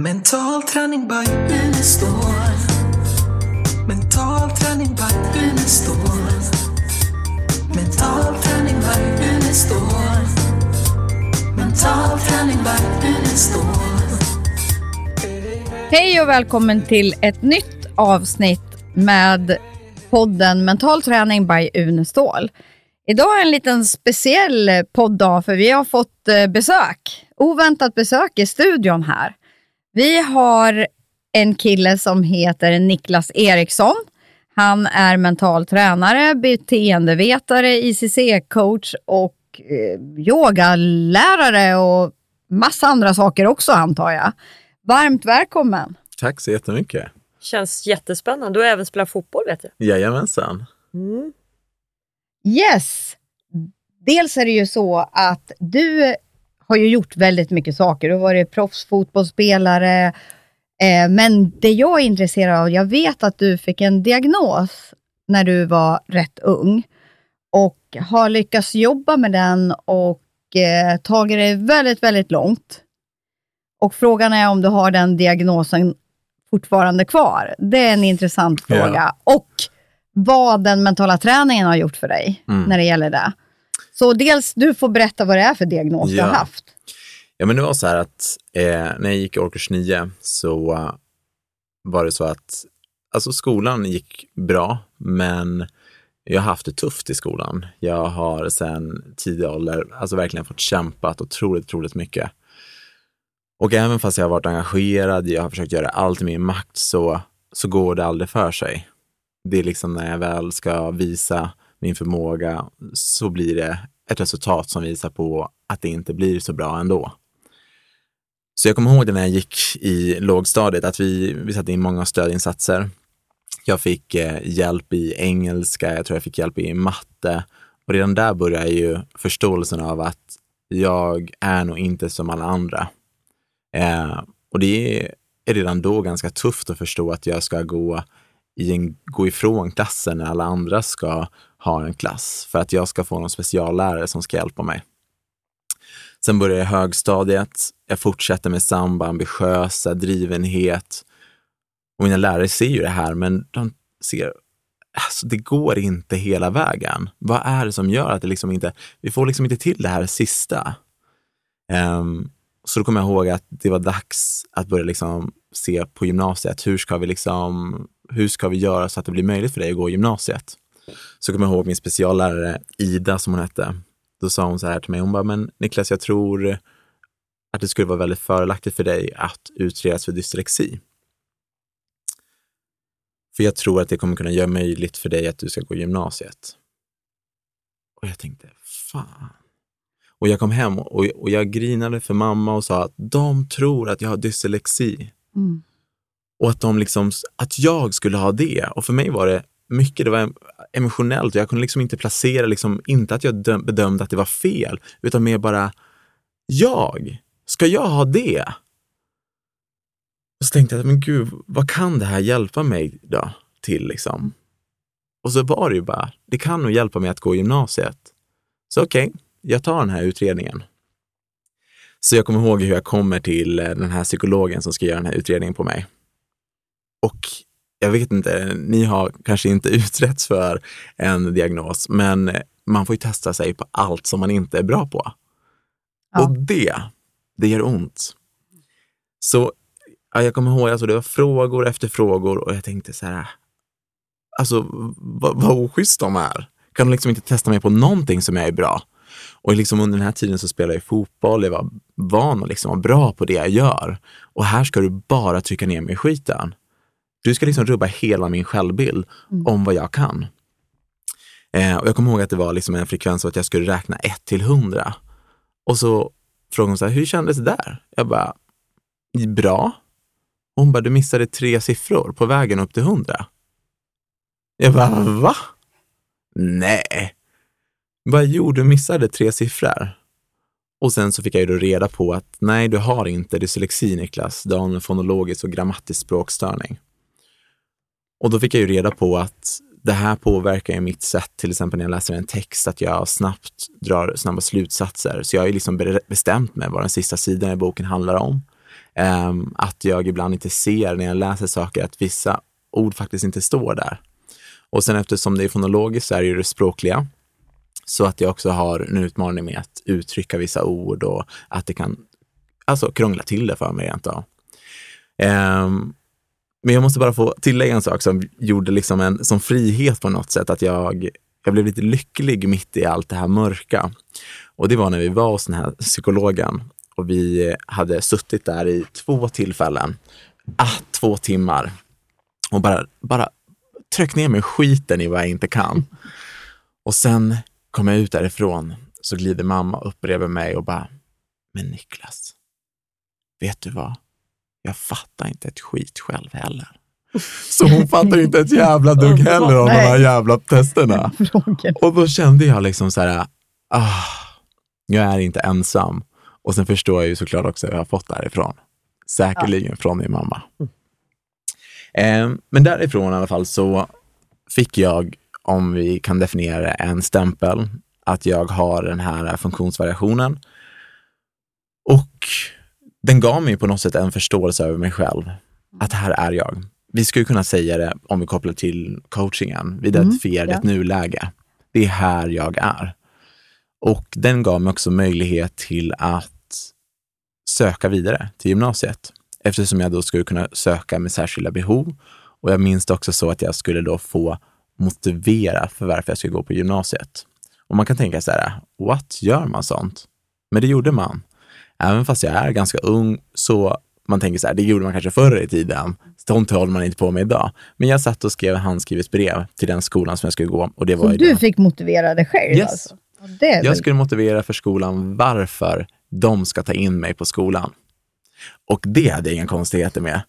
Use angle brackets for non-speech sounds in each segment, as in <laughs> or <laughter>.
Mental träning by Unestål. Mental träning by Unestål. Mental träning by Unestål. Mental träning by Unestål. Hej och välkommen till ett nytt avsnitt med podden Mental träning by Unestål. Idag är en liten speciell podddag för vi har fått eh, besök. Oväntat besök i studion här. Vi har en kille som heter Niklas Eriksson. Han är mental tränare, beteendevetare, ICC-coach och eh, yogalärare och massa andra saker också antar jag. Varmt välkommen! Tack så jättemycket. Känns jättespännande. Du har även spelat fotboll vet jag. Jajamensan. Mm. Yes! Dels är det ju så att du har ju gjort väldigt mycket saker. Du har varit proffsfotbollsspelare. Eh, men det jag är intresserad av, jag vet att du fick en diagnos när du var rätt ung och har lyckats jobba med den och eh, tagit dig väldigt, väldigt långt. Och frågan är om du har den diagnosen fortfarande kvar. Det är en intressant fråga. Och vad den mentala träningen har gjort för dig Mm. när det gäller det. Så dels, du får berätta vad det är för diagnos du Ja. har haft. Ja, men det var så här att eh, när jag gick i årskurs 9 så eh, var det så att alltså skolan gick bra, men jag har haft det tufft i skolan. Jag har sedan tidig ålder alltså verkligen fått kämpat otroligt, otroligt mycket. Och även fast jag har varit engagerad, jag har försökt göra allt i min makt, så, så går det aldrig för sig. Det är liksom när jag väl ska visa min förmåga så blir det ett resultat som visar på att det inte blir så bra ändå. Så jag kommer ihåg det när jag gick i lågstadiet, att vi, vi satte in många stödinsatser. Jag fick eh, hjälp i engelska, jag tror jag fick hjälp i matte. Och redan där började ju förståelsen av att jag är nog inte som alla andra. Eh, och det är, är redan då ganska tufft att förstå att jag ska gå, i en, gå ifrån klassen när alla andra ska har en klass för att jag ska få någon speciallärare som ska hjälpa mig. Sen börjar jag högstadiet. Jag fortsätter med samba, ambitiösa drivenhet. Och mina lärare ser ju det här, men de ser, alltså det går inte hela vägen. Vad är det som gör att det liksom inte, vi får liksom inte till det här sista. Um, så då kommer jag ihåg att det var dags att börja liksom se på gymnasiet. Hur ska vi liksom, hur ska vi göra så att det blir möjligt för dig att gå gymnasiet? Så kommer jag ihåg min speciallärare Ida som hon hette. Då sa hon så här till mig, hon bara, men Niklas, jag tror att det skulle vara väldigt fördelaktigt för dig att utredas för dyslexi. För jag tror att det kommer kunna göra möjligt för dig att du ska gå gymnasiet. Och jag tänkte, fan. Och jag kom hem och, och jag grinade för mamma och sa att de tror att jag har dyslexi Mm. och att, de liksom, att jag skulle ha det. Och för mig var det mycket, det var emotionellt och jag kunde liksom inte placera, liksom, inte att jag döm, bedömde att det var fel, utan mer bara, jag, ska jag ha det? Och så tänkte jag, men gud, vad kan det här hjälpa mig då till liksom? Och så var det ju bara, det kan nog hjälpa mig att gå gymnasiet. Så okej, jag tar den här utredningen. Så jag kommer ihåg hur jag kommer till eh, den här psykologen som ska göra den här utredningen på mig. Och jag vet inte, ni har kanske inte <laughs> utretts för en diagnos, men man får ju testa sig på allt som man inte är bra på. Ja. Och det, det gör ont. Så ja, jag kommer ihåg, alltså, det var frågor efter frågor och jag tänkte så här, alltså vad, vad oschysst de är. Kan de liksom inte testa mig på någonting som jag är bra? Och liksom under den här tiden så spelade jag fotboll, jag var van att liksom vara bra på det jag gör. Och här ska du bara trycka ner mig i skiten. Du ska liksom rubba hela min självbild om vad jag kan. Eh, och jag kommer ihåg att det var liksom en frekvens av att jag skulle räkna 1 till 100. Och så frågade hon så här, hur kändes det där? Jag bara, bra. Och hon bara, du missade tre siffror på vägen upp till 100. Jag bara, va? Nej. Bara, jo, du missade tre siffror. Och sen så fick jag ju då reda på att nej, du har inte dyslexi Niklas, du har en fonologisk och grammatisk språkstörning. Och då fick jag ju reda på att det här påverkar ju mitt sätt, till exempel när jag läser en text, att jag snabbt drar snabba slutsatser. Så jag har ju liksom bestämt mig vad den sista sidan i boken handlar om. Um, att jag ibland inte ser när jag läser saker att vissa ord faktiskt inte står där. Och sen eftersom det är fonologiskt så är det ju det språkliga. Så att jag också har en utmaning med att uttrycka vissa ord och att det kan alltså krångla till det för mig rent av. Um, men jag måste bara få tillägga en sak som gjorde liksom en som frihet på något sätt, att jag, jag blev lite lycklig mitt i allt det här mörka. Och det var när vi var hos den här psykologen och vi hade suttit där i två tillfällen, ah, två timmar och bara, bara tryckt ner mig skiten i vad jag inte kan. Och sen kom jag ut därifrån så glider mamma upp bredvid mig och bara, men Niklas, vet du vad? Jag fattar inte ett skit själv heller. <laughs> Så hon fattar inte ett jävla dugg <laughs> heller av de här jävla testerna. <laughs> Och då kände jag liksom så här, ah, jag är inte ensam. Och sen förstår jag ju såklart också hur jag har fått därifrån. Säkerligen från min mamma. Eh, men därifrån i alla fall så fick jag, om vi kan definiera en stämpel att jag har den här funktionsvariationen. Och den gav mig på något sätt en förståelse över mig själv. Att här är jag. Vi skulle kunna säga det om vi kopplar till coachingen. Vi identifierade ja. ett nuläge. Det är här jag är. Och den gav mig också möjlighet till att söka vidare till gymnasiet. Eftersom jag då skulle kunna söka med särskilda behov. Och jag minns det också så att jag skulle då få motivera för varför jag skulle gå på gymnasiet. Och man kan tänka så här, what, gör man sånt? Men det gjorde man. Även fast jag är ganska ung så man tänker så här, det gjorde man kanske förr i tiden. Sånt håller man inte på med idag. Men jag satt och skrev handskrivet brev till den skolan som jag skulle gå. Och det var Så ju du fick motivera dig själv Yes. alltså? Ja, Det är väl... Jag skulle motivera för skolan varför de ska ta in mig på skolan. Och det hade jag inga konstigheter med.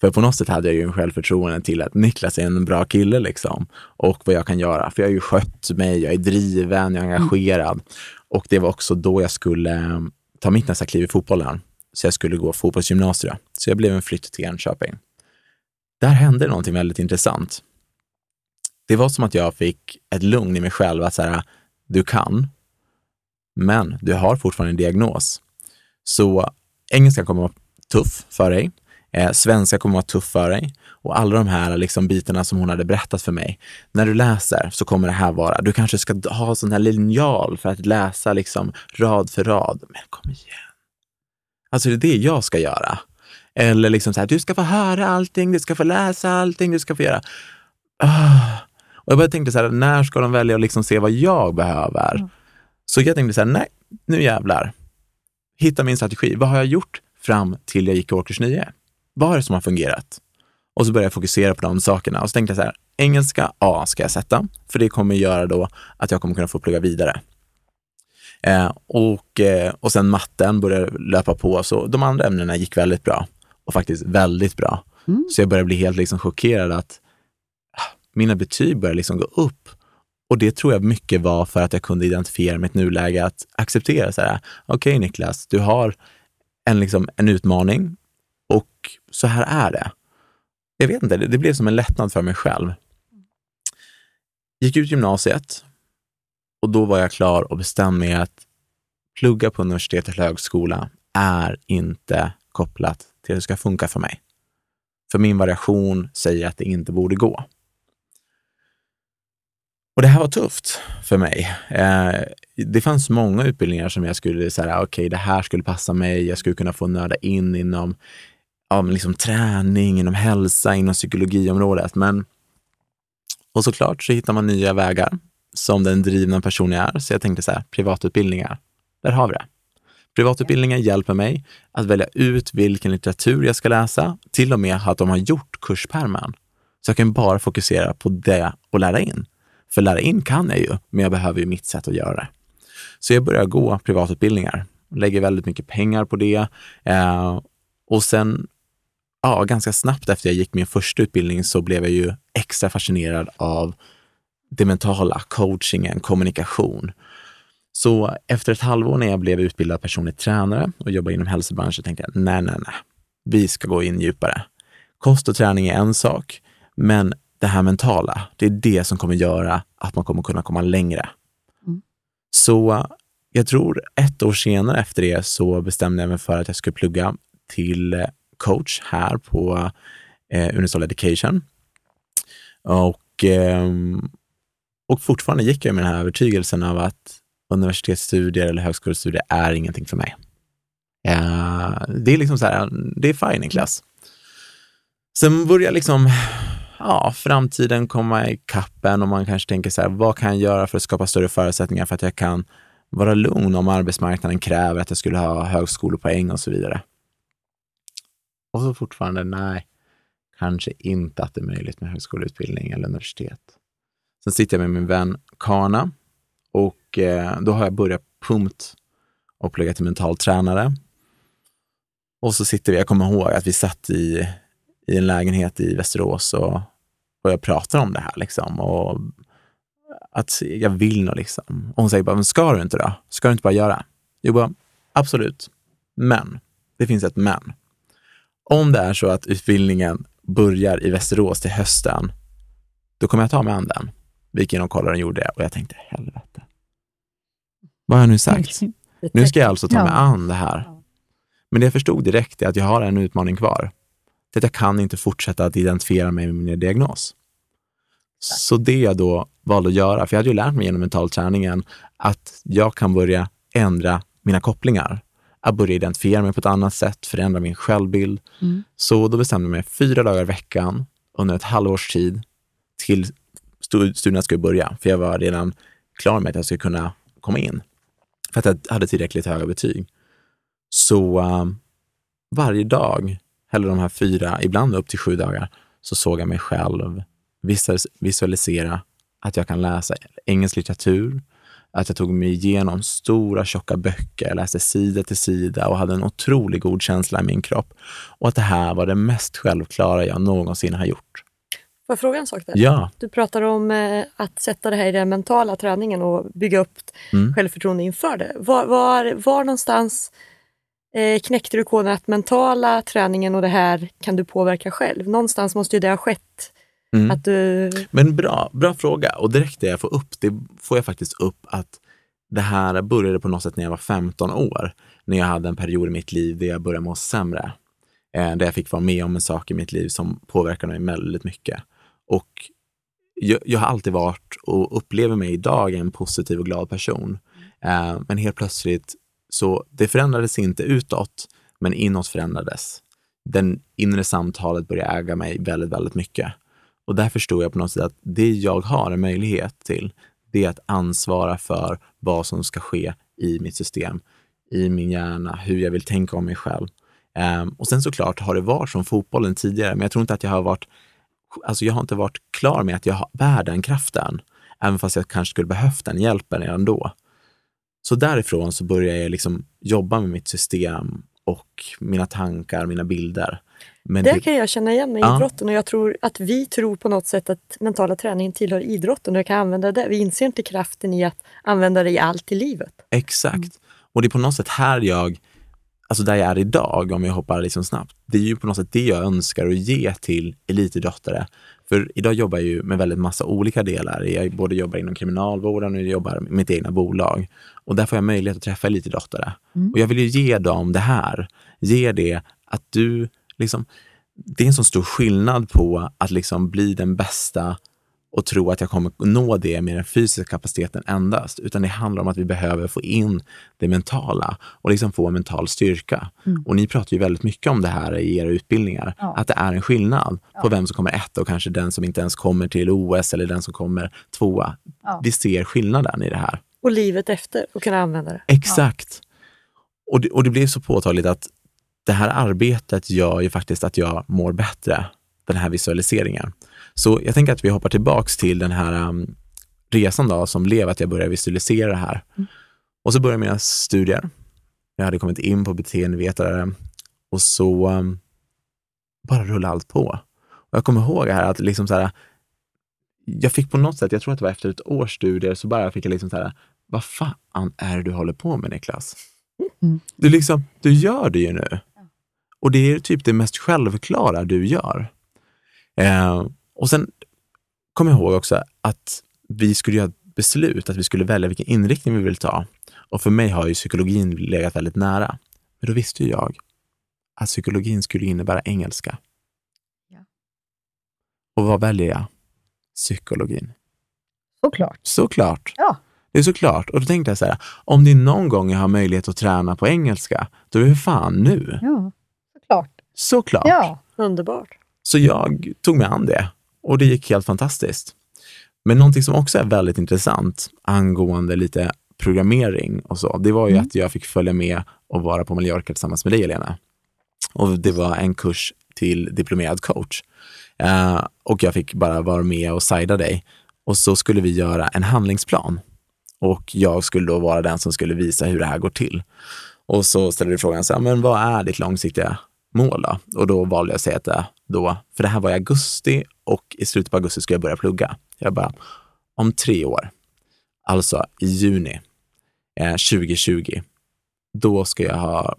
För på något sätt hade jag ju en självförtroende till att Niklas är en bra kille liksom. Och vad jag kan göra. För jag har ju skött mig, jag är driven, jag är engagerad. Och det var också då jag skulle ta mitt nästa kliv i fotbollen. Så jag skulle gå fotbollsgymnasium. Så jag blev en flytt till Enköping. Där hände någonting väldigt intressant. Det var som att jag fick ett lugn i mig själv att så här, du kan, men du har fortfarande en diagnos. Så engelska kommer att vara tuff för dig. Eh, svenska kommer att vara tuff för dig. Och alla de här liksom bitarna som hon hade berättat för mig. När du läser så kommer det här vara, du kanske ska ha sån här linjal för att läsa liksom rad för rad. Men kom igen. Alltså det är det jag ska göra. Eller liksom så här, du ska få höra allting, du ska få läsa allting, du ska få göra... Ah. Och jag bara tänkte så här, när ska de välja att liksom se vad jag behöver? Så jag tänkte så här, nej, nu jävlar. Hitta min strategi. Vad har jag gjort fram till jag gick i årskurs 9? Vad är det som har fungerat? Och så började jag fokusera på de sakerna. Och så tänkte jag så här, engelska A ska jag sätta, för det kommer göra då att jag kommer kunna få plugga vidare. Eh, och, eh, och sen matten började löpa på, så de andra ämnena gick väldigt bra. Och faktiskt väldigt bra. Så jag började bli helt liksom chockerad att ah, mina betyg började liksom gå upp. Och det tror jag mycket var för att jag kunde identifiera mitt nuläge, att acceptera så här, okej Niklas, du har en, liksom, en utmaning och så här är det. Jag vet inte, det, det blev som en lättnad för mig själv. Gick ut gymnasiet och då var jag klar och bestämde mig att plugga på universitet eller högskola är inte kopplat till hur det ska funka för mig. För min variation säger att det inte borde gå. Och det här var tufft för mig. Eh, det fanns många utbildningar som jag skulle säga, ah, okej, det här skulle passa mig. Jag skulle kunna få nörda in inom ja, men liksom träning, inom hälsa, inom psykologiområdet. Men, och såklart så hittar man nya vägar som den drivna person jag är. Så jag tänkte så här, privatutbildningar, där har vi det. Privatutbildningar hjälper mig att välja ut vilken litteratur jag ska läsa, till och med att de har gjort kurspärmen. Så jag kan bara fokusera på det och lära in. För lära in kan jag ju, men jag behöver ju mitt sätt att göra det. Så jag börjar gå privatutbildningar, lägger väldigt mycket pengar på det. Eh, och sen, ja, ganska snabbt efter jag gick min första utbildning så blev jag ju extra fascinerad av det mentala, coachingen, kommunikation. Så efter ett halvår när jag blev utbildad personlig tränare och jobbade inom hälsobranschen tänkte jag, nej, nej, nej, vi ska gå in djupare. Kost och träning är en sak, men det här mentala, det är det som kommer göra att man kommer kunna komma längre. Så jag tror ett år senare efter det så bestämde jag mig för att jag skulle plugga till coach här på eh, Unisol Education. Och, eh, och fortfarande gick jag med den här övertygelsen av att universitetsstudier eller högskolestudier är ingenting för mig. Eh, det är liksom så här, det är fine Niklas. Sen börjar liksom ja, framtiden komma ikapp en och man kanske tänker så här, vad kan jag göra för att skapa större förutsättningar för att jag kan vara lugn om arbetsmarknaden kräver att jag skulle ha högskolepoäng och så vidare. Och så fortfarande, nej, kanske inte att det är möjligt med högskoleutbildning eller universitet. Sen sitter jag med min vän Kana och eh, då har jag börjat punkt och plugga till mental tränare. Och så sitter vi, jag kommer ihåg att vi satt i, i en lägenhet i Västerås och, och jag pratar om det här liksom. Och att jag vill nog liksom. Och hon säger bara, men ska du inte då? Ska du inte bara göra? Jag bara, absolut. Men, det finns ett men. Om det är så att utbildningen börjar i Västerås till hösten, då kommer jag ta mig an den. Vi gick in och kollade och gjorde det och jag tänkte, helvete. Vad har jag nu sagt? <laughs> Nu ska jag alltså ta mig an det här. Men det jag förstod direkt är att jag har en utmaning kvar. Det är att jag kan inte fortsätta att identifiera mig med min diagnos. Så det jag då valde att göra, för jag hade ju lärt mig genom mentalträningen att jag kan börja ändra mina kopplingar. Att börja identifiera mig på ett annat sätt, förändra min självbild. Mm. Så då bestämde jag mig fyra dagar i veckan under ett halvårs tid till studierna skulle börja. För jag var redan klar med att jag skulle kunna komma in. För att jag hade tillräckligt höga betyg. Så um, varje dag, eller de här fyra, ibland upp till sju dagar, så såg jag mig själv visualisera att jag kan läsa engelsk litteratur, att jag tog mig igenom stora tjocka böcker, läste sida till sida och hade en otroligt god känsla i min kropp. Och att det här var det mest självklara jag någonsin har gjort. Får jag fråga en sak där? Ja. Du pratar om eh, att sätta det här i den mentala träningen och bygga upp Mm. självförtroende inför det. Var, var, var någonstans eh, knäckte du koden att mentala träningen och det här kan du påverka själv? Någonstans måste ju det ha skett. Mm. Att du... Men bra, bra fråga. Och direkt det jag får upp, det får jag faktiskt upp att det här började på något sätt när jag var 15 år. När jag hade en period i mitt liv där jag började må sämre. Eh, där jag fick vara med om en sak i mitt liv som påverkade mig väldigt mycket. Och jag, jag har alltid varit och upplever mig idag en positiv och glad person. Eh, men helt plötsligt så det förändrades inte utåt, men inåt förändrades. Den inre samtalet började äga mig väldigt, väldigt mycket. Och där förstod jag på något sätt att det jag har en möjlighet till, det är att ansvara för vad som ska ske i mitt system, i min hjärna, hur jag vill tänka om mig själv. Um, och sen såklart har det varit som fotbollen tidigare, men jag tror inte att jag har varit, alltså jag har inte varit klar med att jag bär den kraften, även fast jag kanske skulle behövt den hjälpen redan då. Så därifrån så började jag liksom jobba med mitt system och mina tankar, mina bilder. Men Det det- kan jag känna igen med Ja. idrotten och jag tror att vi tror på något sätt att mentala träningen tillhör idrotten och jag kan använda det. Vi inser inte kraften i att använda det i allt i livet. Exakt. Och det är på något sätt här jag, alltså där jag är idag, om jag hoppar liksom snabbt, det är ju på något sätt det jag önskar att ge till elitidrottare. För idag jobbar jag ju med väldigt massa olika delar. Jag både jobbar inom kriminalvården och jag jobbar med mitt egna bolag. Och där får jag möjlighet att träffa elitidrottare. Och jag vill ju ge dem det här. Ge det att du, liksom, det är en så stor skillnad på att liksom bli den bästa och tro att jag kommer nå det med den fysiska kapaciteten endast, utan det handlar om att vi behöver få in det mentala och liksom få en mental styrka. Och ni pratar ju väldigt mycket om det här i era utbildningar, Ja. att det är en skillnad på vem som kommer etta och kanske den som inte ens kommer till OS eller den som kommer tvåa. Ja. Vi ser skillnaden i det här. Och livet efter och kunna använda det. Exakt. Och, det, och det blev så påtagligt att det här arbetet gör ju faktiskt att jag mår bättre, den här visualiseringen. Så jag tänker att vi hoppar tillbaks till den här um, resan då, som blev att jag började visualisera det här. Och så började mina studier. Jag hade kommit in på beteendevetare och så um, bara rullade allt på. Och jag kommer ihåg här att liksom så här, jag fick på något sätt, jag tror att det var efter ett års studier, så bara fick jag liksom så här, vad fan är det du håller på med Niklas? Mm. Du, liksom, du gör det ju nu. Och det är typ det mest självklara du gör. Eh, och sen kom jag ihåg också att vi skulle göra ett beslut, att vi skulle välja vilken inriktning vi vill ta. Och för mig har ju psykologin legat väldigt nära. Men då visste ju jag att psykologin skulle innebära engelska. Ja. Och vad väljer jag? Psykologin. Såklart. Såklart. Ja. Det är såklart. Och då tänkte jag så här, om det är någon gång jag har möjlighet att träna på engelska, då är det fan nu. Ja, såklart. Såklart. Ja. Underbart. Så jag tog mig an det och det gick helt fantastiskt. Men någonting som också är väldigt intressant angående lite programmering och så, det var ju Mm. att jag fick följa med och vara på Mallorca tillsammans med dig, Helena. Och det var en kurs till diplomerad coach. Eh, och jag fick bara vara med och sida dig. Och så skulle vi göra en handlingsplan. Och jag skulle då vara den som skulle visa hur det här går till. Och så ställde du frågan, så här, men vad är ditt långsiktiga mål då? Och då valde jag att säga att det då, för det här var i augusti och i slutet på augusti skulle jag börja plugga. Jag bara, om tre år, alltså i juni eh, 2020, då ska jag ha,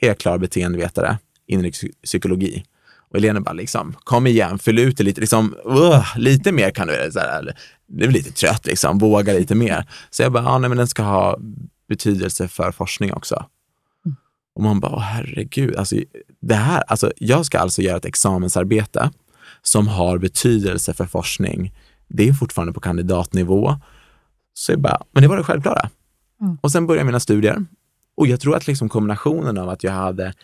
är jag klar beteendevetare, inriktad psykologi. Och Helena bara, liksom, kom igen, fyll ut det lite, liksom, uh, lite mer kan du, så här, du är lite trött, liksom, våga lite mer. Så jag bara, ja, nej, men den ska ha betydelse för forskning också. Och man bara, herregud, alltså, det här, alltså, jag ska alltså göra ett examensarbete som har betydelse för forskning. Det är fortfarande på kandidatnivå. Så jag bara, men det var det självklara. Mm. Och sen började mina studier. Och jag tror att liksom kombinationen av att jag hade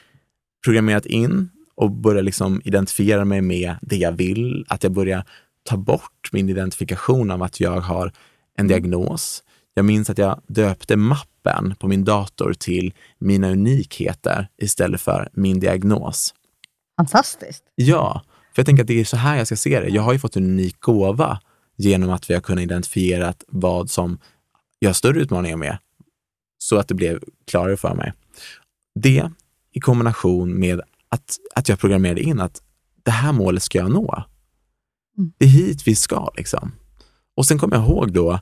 programmerat in och börjat liksom identifiera mig med det jag vill, att jag börjar ta bort min identifikation av att jag har en diagnos. Jag minns att jag döpte mappen på min dator till mina unikheter istället för min diagnos. Fantastiskt. Ja, för jag tänker att det är så här jag ska se det. Jag har ju fått en unik gåva genom att vi har kunnat identifiera vad som jag har större utmaningar med, så att det blev klarare för mig. Det i kombination med att, att jag programmerade in att det här målet ska jag nå. Mm. Det är hit vi ska liksom. Och sen kommer jag ihåg då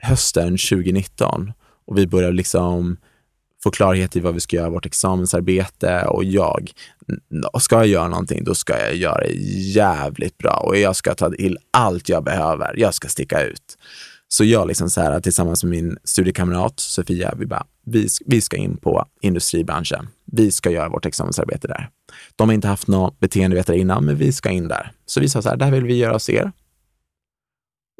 hösten 2019 och vi började liksom få klarhet i vad vi ska göra, vårt examensarbete och jag, ska jag göra någonting, då ska jag göra det jävligt bra och jag ska ta till allt jag behöver. Jag ska sticka ut. Så jag liksom så här tillsammans med min studiekamrat Sofia, vi bara, vi, vi ska in på industribranschen. Vi ska göra vårt examensarbete där. De har inte haft någon beteendevetare innan, men vi ska in där. Så vi sa så här, det här vill vi göra hos er.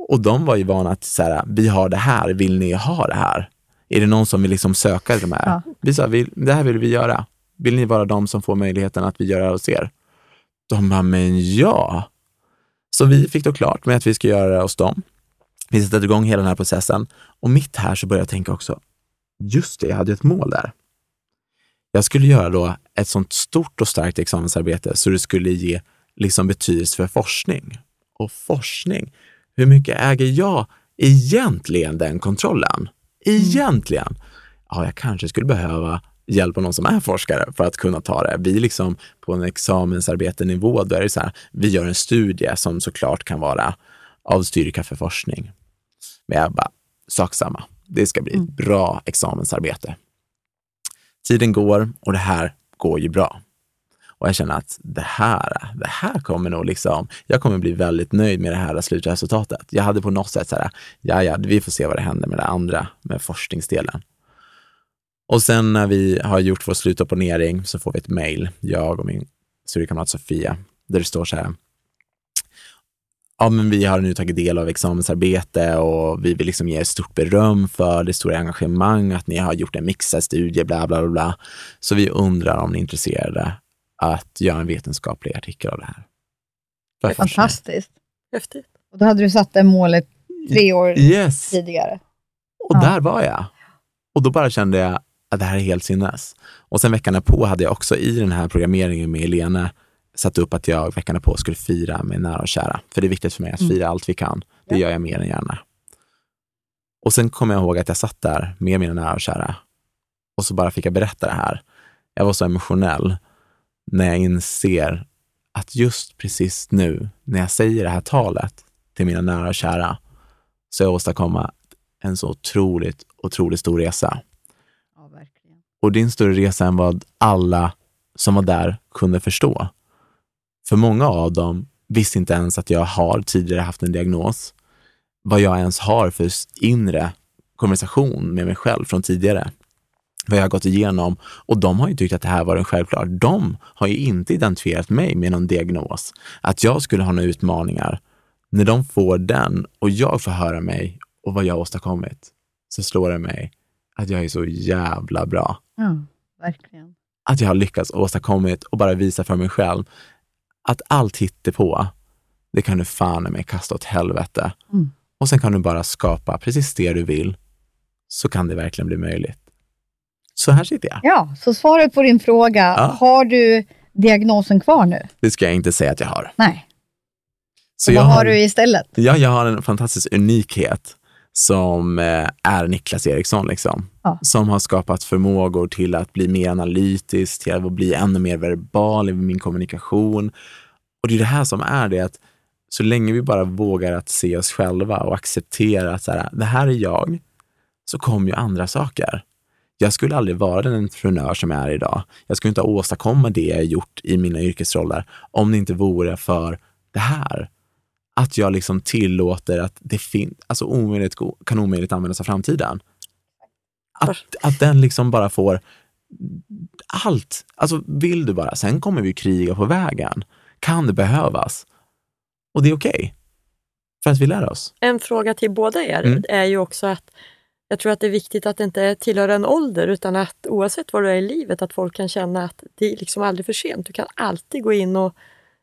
Och de var ju vana att så här, vi har det här, vill ni ha det här? Är det någon som vill liksom söka de här? Ja. Vi sa, vi, det här vill vi göra. Vill ni vara de som får möjligheten att vi gör det här hos er? De bara, men ja. Så vi fick då klart med att vi ska göra det hos dem. Vi sätter igång hela den här processen och mitt här så började jag tänka också, just det, jag hade ett mål där. Jag skulle göra då ett sånt stort och starkt examensarbete så det skulle ge liksom betydelse för forskning. Och forskning, hur mycket äger jag egentligen den kontrollen? Egentligen? Ja, jag kanske skulle behöva hjälp av någon som är forskare för att kunna ta det. Vi liksom på en examensarbetenivå, då är det så här, vi gör en studie som såklart kan vara av styrka för forskning. Men jag bara, sak samma. Det ska bli ett bra examensarbete. Tiden går och det här går ju bra. Och jag känner att det här, det här kommer nog liksom, jag kommer bli väldigt nöjd med det här slutresultatet. Jag hade på något sätt så här, ja, ja, vi får se vad det händer med det andra, med forskningsdelen. Och sen när vi har gjort vår slutopponering så får vi ett mejl, jag och min studiekamrat Sofia, där det står så här, ja, men vi har nu tagit del av examensarbete och vi vill liksom ge er stort beröm för det stora engagemang, att ni har gjort en mixad studie, bla, bla, bla, bla. Så vi undrar om ni är intresserade att göra en vetenskaplig artikel av det här. Det är fantastiskt. Häftigt. Och då hade du satt det målet tre år Yes! tidigare. Och Ja. där var jag. Och då bara kände jag att det här är helt sinnes. Och sen veckan på hade jag också i den här programmeringen med Elena satt upp att jag veckan på skulle fira med nära och kära. För det är viktigt för mig att Mm. fira allt vi kan. Det Ja. gör jag mer än gärna. Och sen kom jag ihåg att jag satt där med mina nära och kära och så bara fick jag berätta det här. Jag var så emotionell när jag inser att just precis nu, när jag säger det här talet till mina nära och kära, så jag åstadkomma en så otroligt, otroligt stor resa. Ja, verkligen. Och det är en större resa än vad alla som var där kunde förstå. För många av dem visste inte ens att jag har tidigare haft en diagnos. Vad jag ens har för inre konversation med mig själv från tidigare. Vad jag har gått igenom och de har ju tyckt att det här var en självklart. De har ju inte identifierat mig med någon diagnos, att jag skulle ha några utmaningar. När de får den och jag får höra mig och vad jag har åstadkommit, så slår det mig att jag är så jävla bra. Ja, verkligen. Att jag har lyckats åstadkommit och bara visa för mig själv att allt på det kan du fan i mig kasta åt helvete. Mm. Och sen kan du bara skapa precis det du vill, så kan det verkligen bli möjligt. Så här sitter jag. Ja, så svaret på din fråga, Ja. har du diagnosen kvar nu? Det ska jag inte säga att jag har. Nej. Så vad har du istället? Ja, jag har en fantastisk unikhet som eh, är Niklas Eriksson, liksom. Ja. som har skapat förmågor till att bli mer analytisk, till att bli ännu mer verbal i min kommunikation. Och det är det här som är det, att så länge vi bara vågar att se oss själva och acceptera att så här, det här är jag, så kommer ju andra saker. Jag skulle aldrig vara den entreprenör som jag är idag. Jag skulle inte åstadkomma det jag gjort i mina yrkesroller om det inte vore för det här. Att jag liksom tillåter att det finns, alltså omöjligt kan omöjligt användas av framtiden. Att, att den liksom bara får allt. Alltså vill du bara, sen kommer vi kriga på vägen. Kan det behövas? Och det är okej. För att vi lär oss. En fråga till båda er Mm. är ju också att jag tror att det är viktigt att det inte tillhör en ålder utan att oavsett var du är i livet att folk kan känna att det är liksom aldrig för sent. Du kan alltid gå in och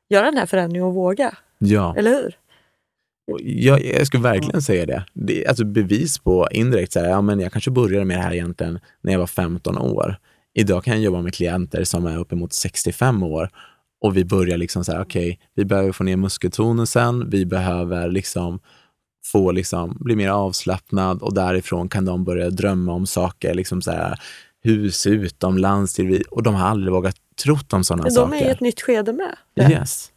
göra den här förändringen och våga. Ja. Eller hur? Jag, jag skulle verkligen säga det. det är alltså bevis på indirekt, så här, ja, men jag kanske började med det här egentligen när jag var 15 år. Idag kan jag jobba med klienter som är uppemot 65 år och vi börjar liksom så här, okej, vi behöver få ner muskeltonusen, vi behöver liksom få liksom bli mer avslappnad och därifrån kan de börja drömma om saker, liksom så här, hus utomlands till vi, och de har aldrig vågat trott om sådana De saker. är i ett nytt skede med. Yes.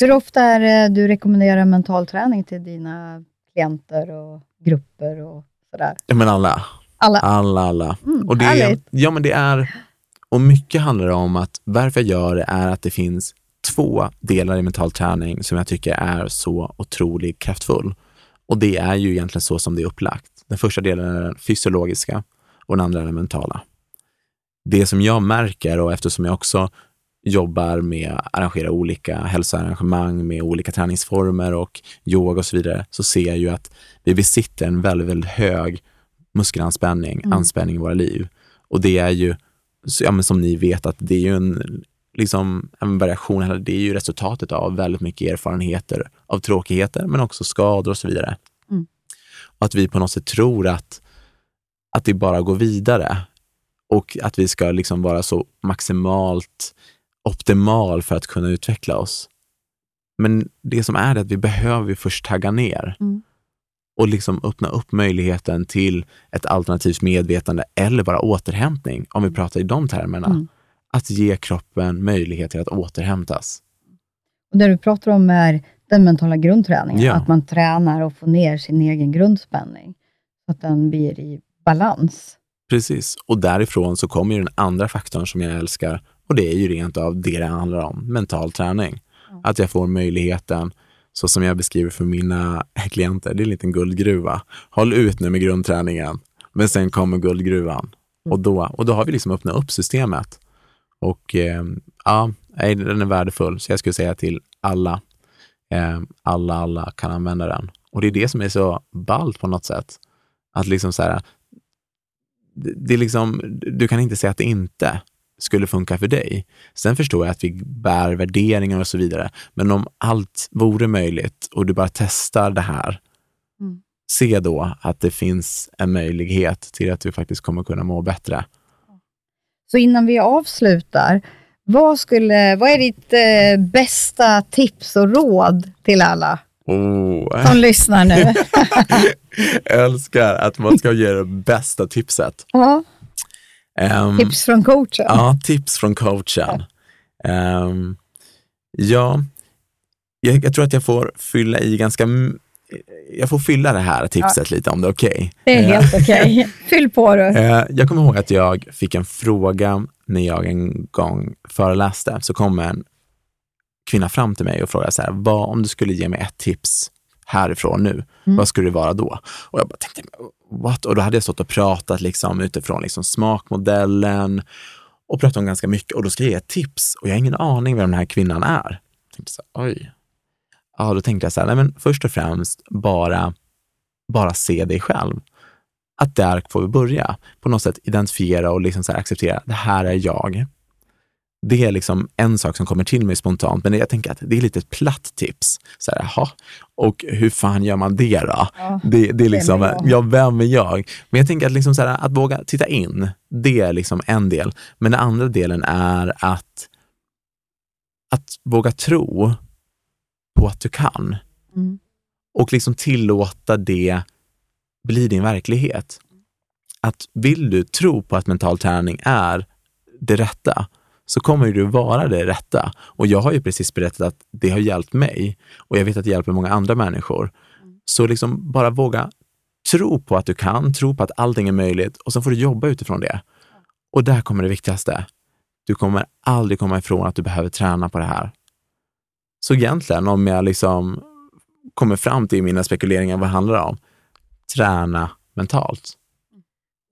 Hur ofta är det du rekommenderar mental träning till dina klienter och grupper och sådär? Ja, men alla. Alla? Alla, alla. Mm, och det, härligt. ja, men det är, och mycket handlar om att varför jag gör det är att det finns två delar i mental träning som jag tycker är så otroligt kraftfull. Och det är ju egentligen så som det är upplagt. Den första delen är den fysiologiska och den andra är den mentala. Det som jag märker och eftersom jag också jobbar med att arrangera olika hälsoarrangemang med olika träningsformer och yoga och så vidare, så ser jag ju att vi besitter en väldigt, väldigt hög muskelanspänning, Mm. anspänning i våra liv. Och det är ju, ja, som ni vet, att det är ju en, liksom, en variation, eller det är ju resultatet av väldigt mycket erfarenheter av tråkigheter, men också skador och så vidare. Mm. Och att vi på något sätt tror att, att det bara går vidare och att vi ska liksom vara så maximalt optimal för att kunna utveckla oss. Men det som är det att vi behöver först tagga ner Mm. och liksom öppna upp möjligheten till ett alternativt medvetande eller bara återhämtning, om vi pratar i de termerna. Mm. Att ge kroppen möjlighet till att återhämtas. Och det du pratar om är den mentala grundträningen, Ja. att man tränar och får ner sin egen grundspänning, så att den blir i balans. Precis. Och därifrån så kommer ju den andra faktorn som jag älskar och det är ju rent av det det handlar om, mental träning. Att jag får möjligheten, så som jag beskriver för mina <laughs> klienter, det är en liten guldgruva. Håll ut nu med grundträningen, men sen kommer guldgruvan. Och, då, och då har vi liksom öppnat upp systemet. Och eh, ja, den är värdefull, så jag skulle säga till alla, alla, alla kan använda den. Och det är det som är så ballt på något sätt. Att liksom så här, det, det är liksom, du kan inte säga att det inte skulle funka för dig. Sen förstår jag att vi bär värderingar och så vidare, men om allt vore möjligt och du bara testar det här, Mm. se då att det finns en möjlighet till att du faktiskt kommer kunna må bättre. Så innan vi avslutar, vad, skulle, vad är ditt eh, bästa tips och råd till alla Oh. som lyssnar nu? <laughs> Jag älskar att man ska ge det bästa tipset. ja, Ehm, tips från coachen. Ja, tips från coachen. Ehm, ja, jag, jag tror att jag får fylla i ganska... Jag får fylla det här tipset lite om det är okej. Det är Eh, helt okej. <laughs> Fyll på du. Eh, jag kommer ihåg att jag fick en fråga när jag en gång föreläste. Så kom en kvinna fram till mig och frågade så här, vad om du skulle ge mig ett tips härifrån nu, vad skulle det vara då? Och jag bara tänkte, what? Och då hade jag stått och pratat liksom utifrån liksom smakmodellen och pratat om ganska mycket och då ska jag ge ett tips och jag har ingen aning vem den här kvinnan är. Jag tänkte så här, oj. Ja, då tänkte jag så här, nej men först och främst bara, bara se dig själv. Att där får vi börja. På något sätt identifiera och liksom så acceptera, det här är jag. Det är liksom en sak som kommer till mig spontant, men jag tänker att det är lite ett platt tips. Så här, jaha, och hur fan gör man det då? Ja, det, det är liksom, är jag? ja, vem är jag? Men jag tänker att, liksom så här, att våga titta in, det är liksom en del. Men den andra delen är att, att våga tro på att du kan Mm. och liksom tillåta det bli din verklighet. Att vill du tro på att mental träning är det rätta, så kommer du vara det rätta. Och jag har ju precis berättat att det har hjälpt mig och jag vet att det hjälper många andra människor. Så liksom bara våga tro på att du kan, tro på att allting är möjligt och sen får du jobba utifrån det. Och där kommer det viktigaste. Du kommer aldrig komma ifrån att du behöver träna på det här. Så egentligen, om jag liksom kommer fram till mina spekuleringar vad det handlar om, träna mentalt.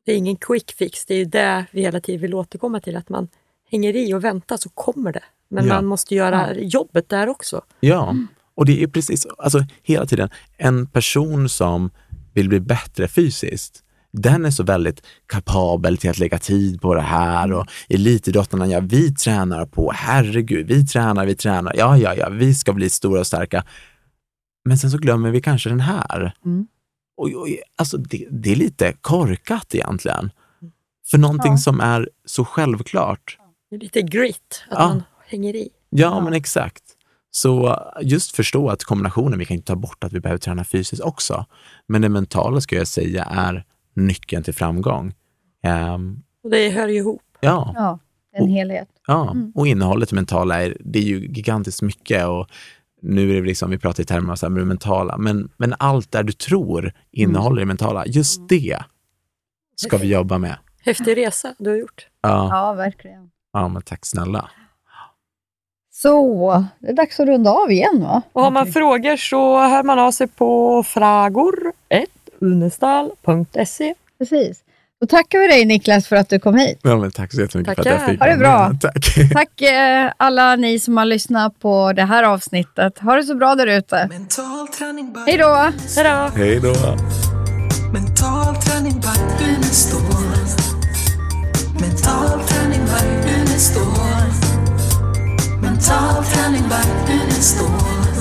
Det är ingen quick fix, det är ju det vi hela tiden vill återkomma till, att man hänger i och väntar så kommer det. Men Ja. man måste göra jobbet där också. Ja, och det är precis, alltså hela tiden, en person som vill bli bättre fysiskt, den är så väldigt kapabel till att lägga tid på det här och elitidrottarna, ja vi tränar på, herregud, vi tränar, vi tränar, ja, ja, ja, vi ska bli stora och starka. Men sen så glömmer vi kanske den här. Mm. Och, och, alltså det, det är lite korkat egentligen. För någonting Ja. som är så självklart. Det är lite grit, att Ja. man hänger i. Ja, men exakt. Så just förstå att kombinationen, vi kan inte ta bort att vi behöver träna fysiskt också, men det mentala ska jag säga är nyckeln till framgång. Ehm, Och det hör ju ihop. ja, Ja, en helhet. ja. Mm. och innehållet i mentala är, det är ju gigantiskt mycket och nu är det liksom, vi pratar i termer av så här, med det mentala, men, men allt där du tror innehåller det mentala, just det ska vi jobba med. Häftig resa du har gjort. Ja, Ja, verkligen. ja men tack snälla. Så, det är dags att runda av igen va? Och har man frågor så hör man av sig på fragor1unestal.se. Precis. Då tackar vi dig Niklas för att du kom hit. Ja, men tack så jättemycket för att jag Tackar. fick Ha det bra. <laughs> Tack. Tack eh, alla ni som har lyssnat på det här avsnittet. Ha det så bra där ute. Hej då! Hej då. Mental träning by Unestål. Mental träning by Unestål. Mental träning by Unestål.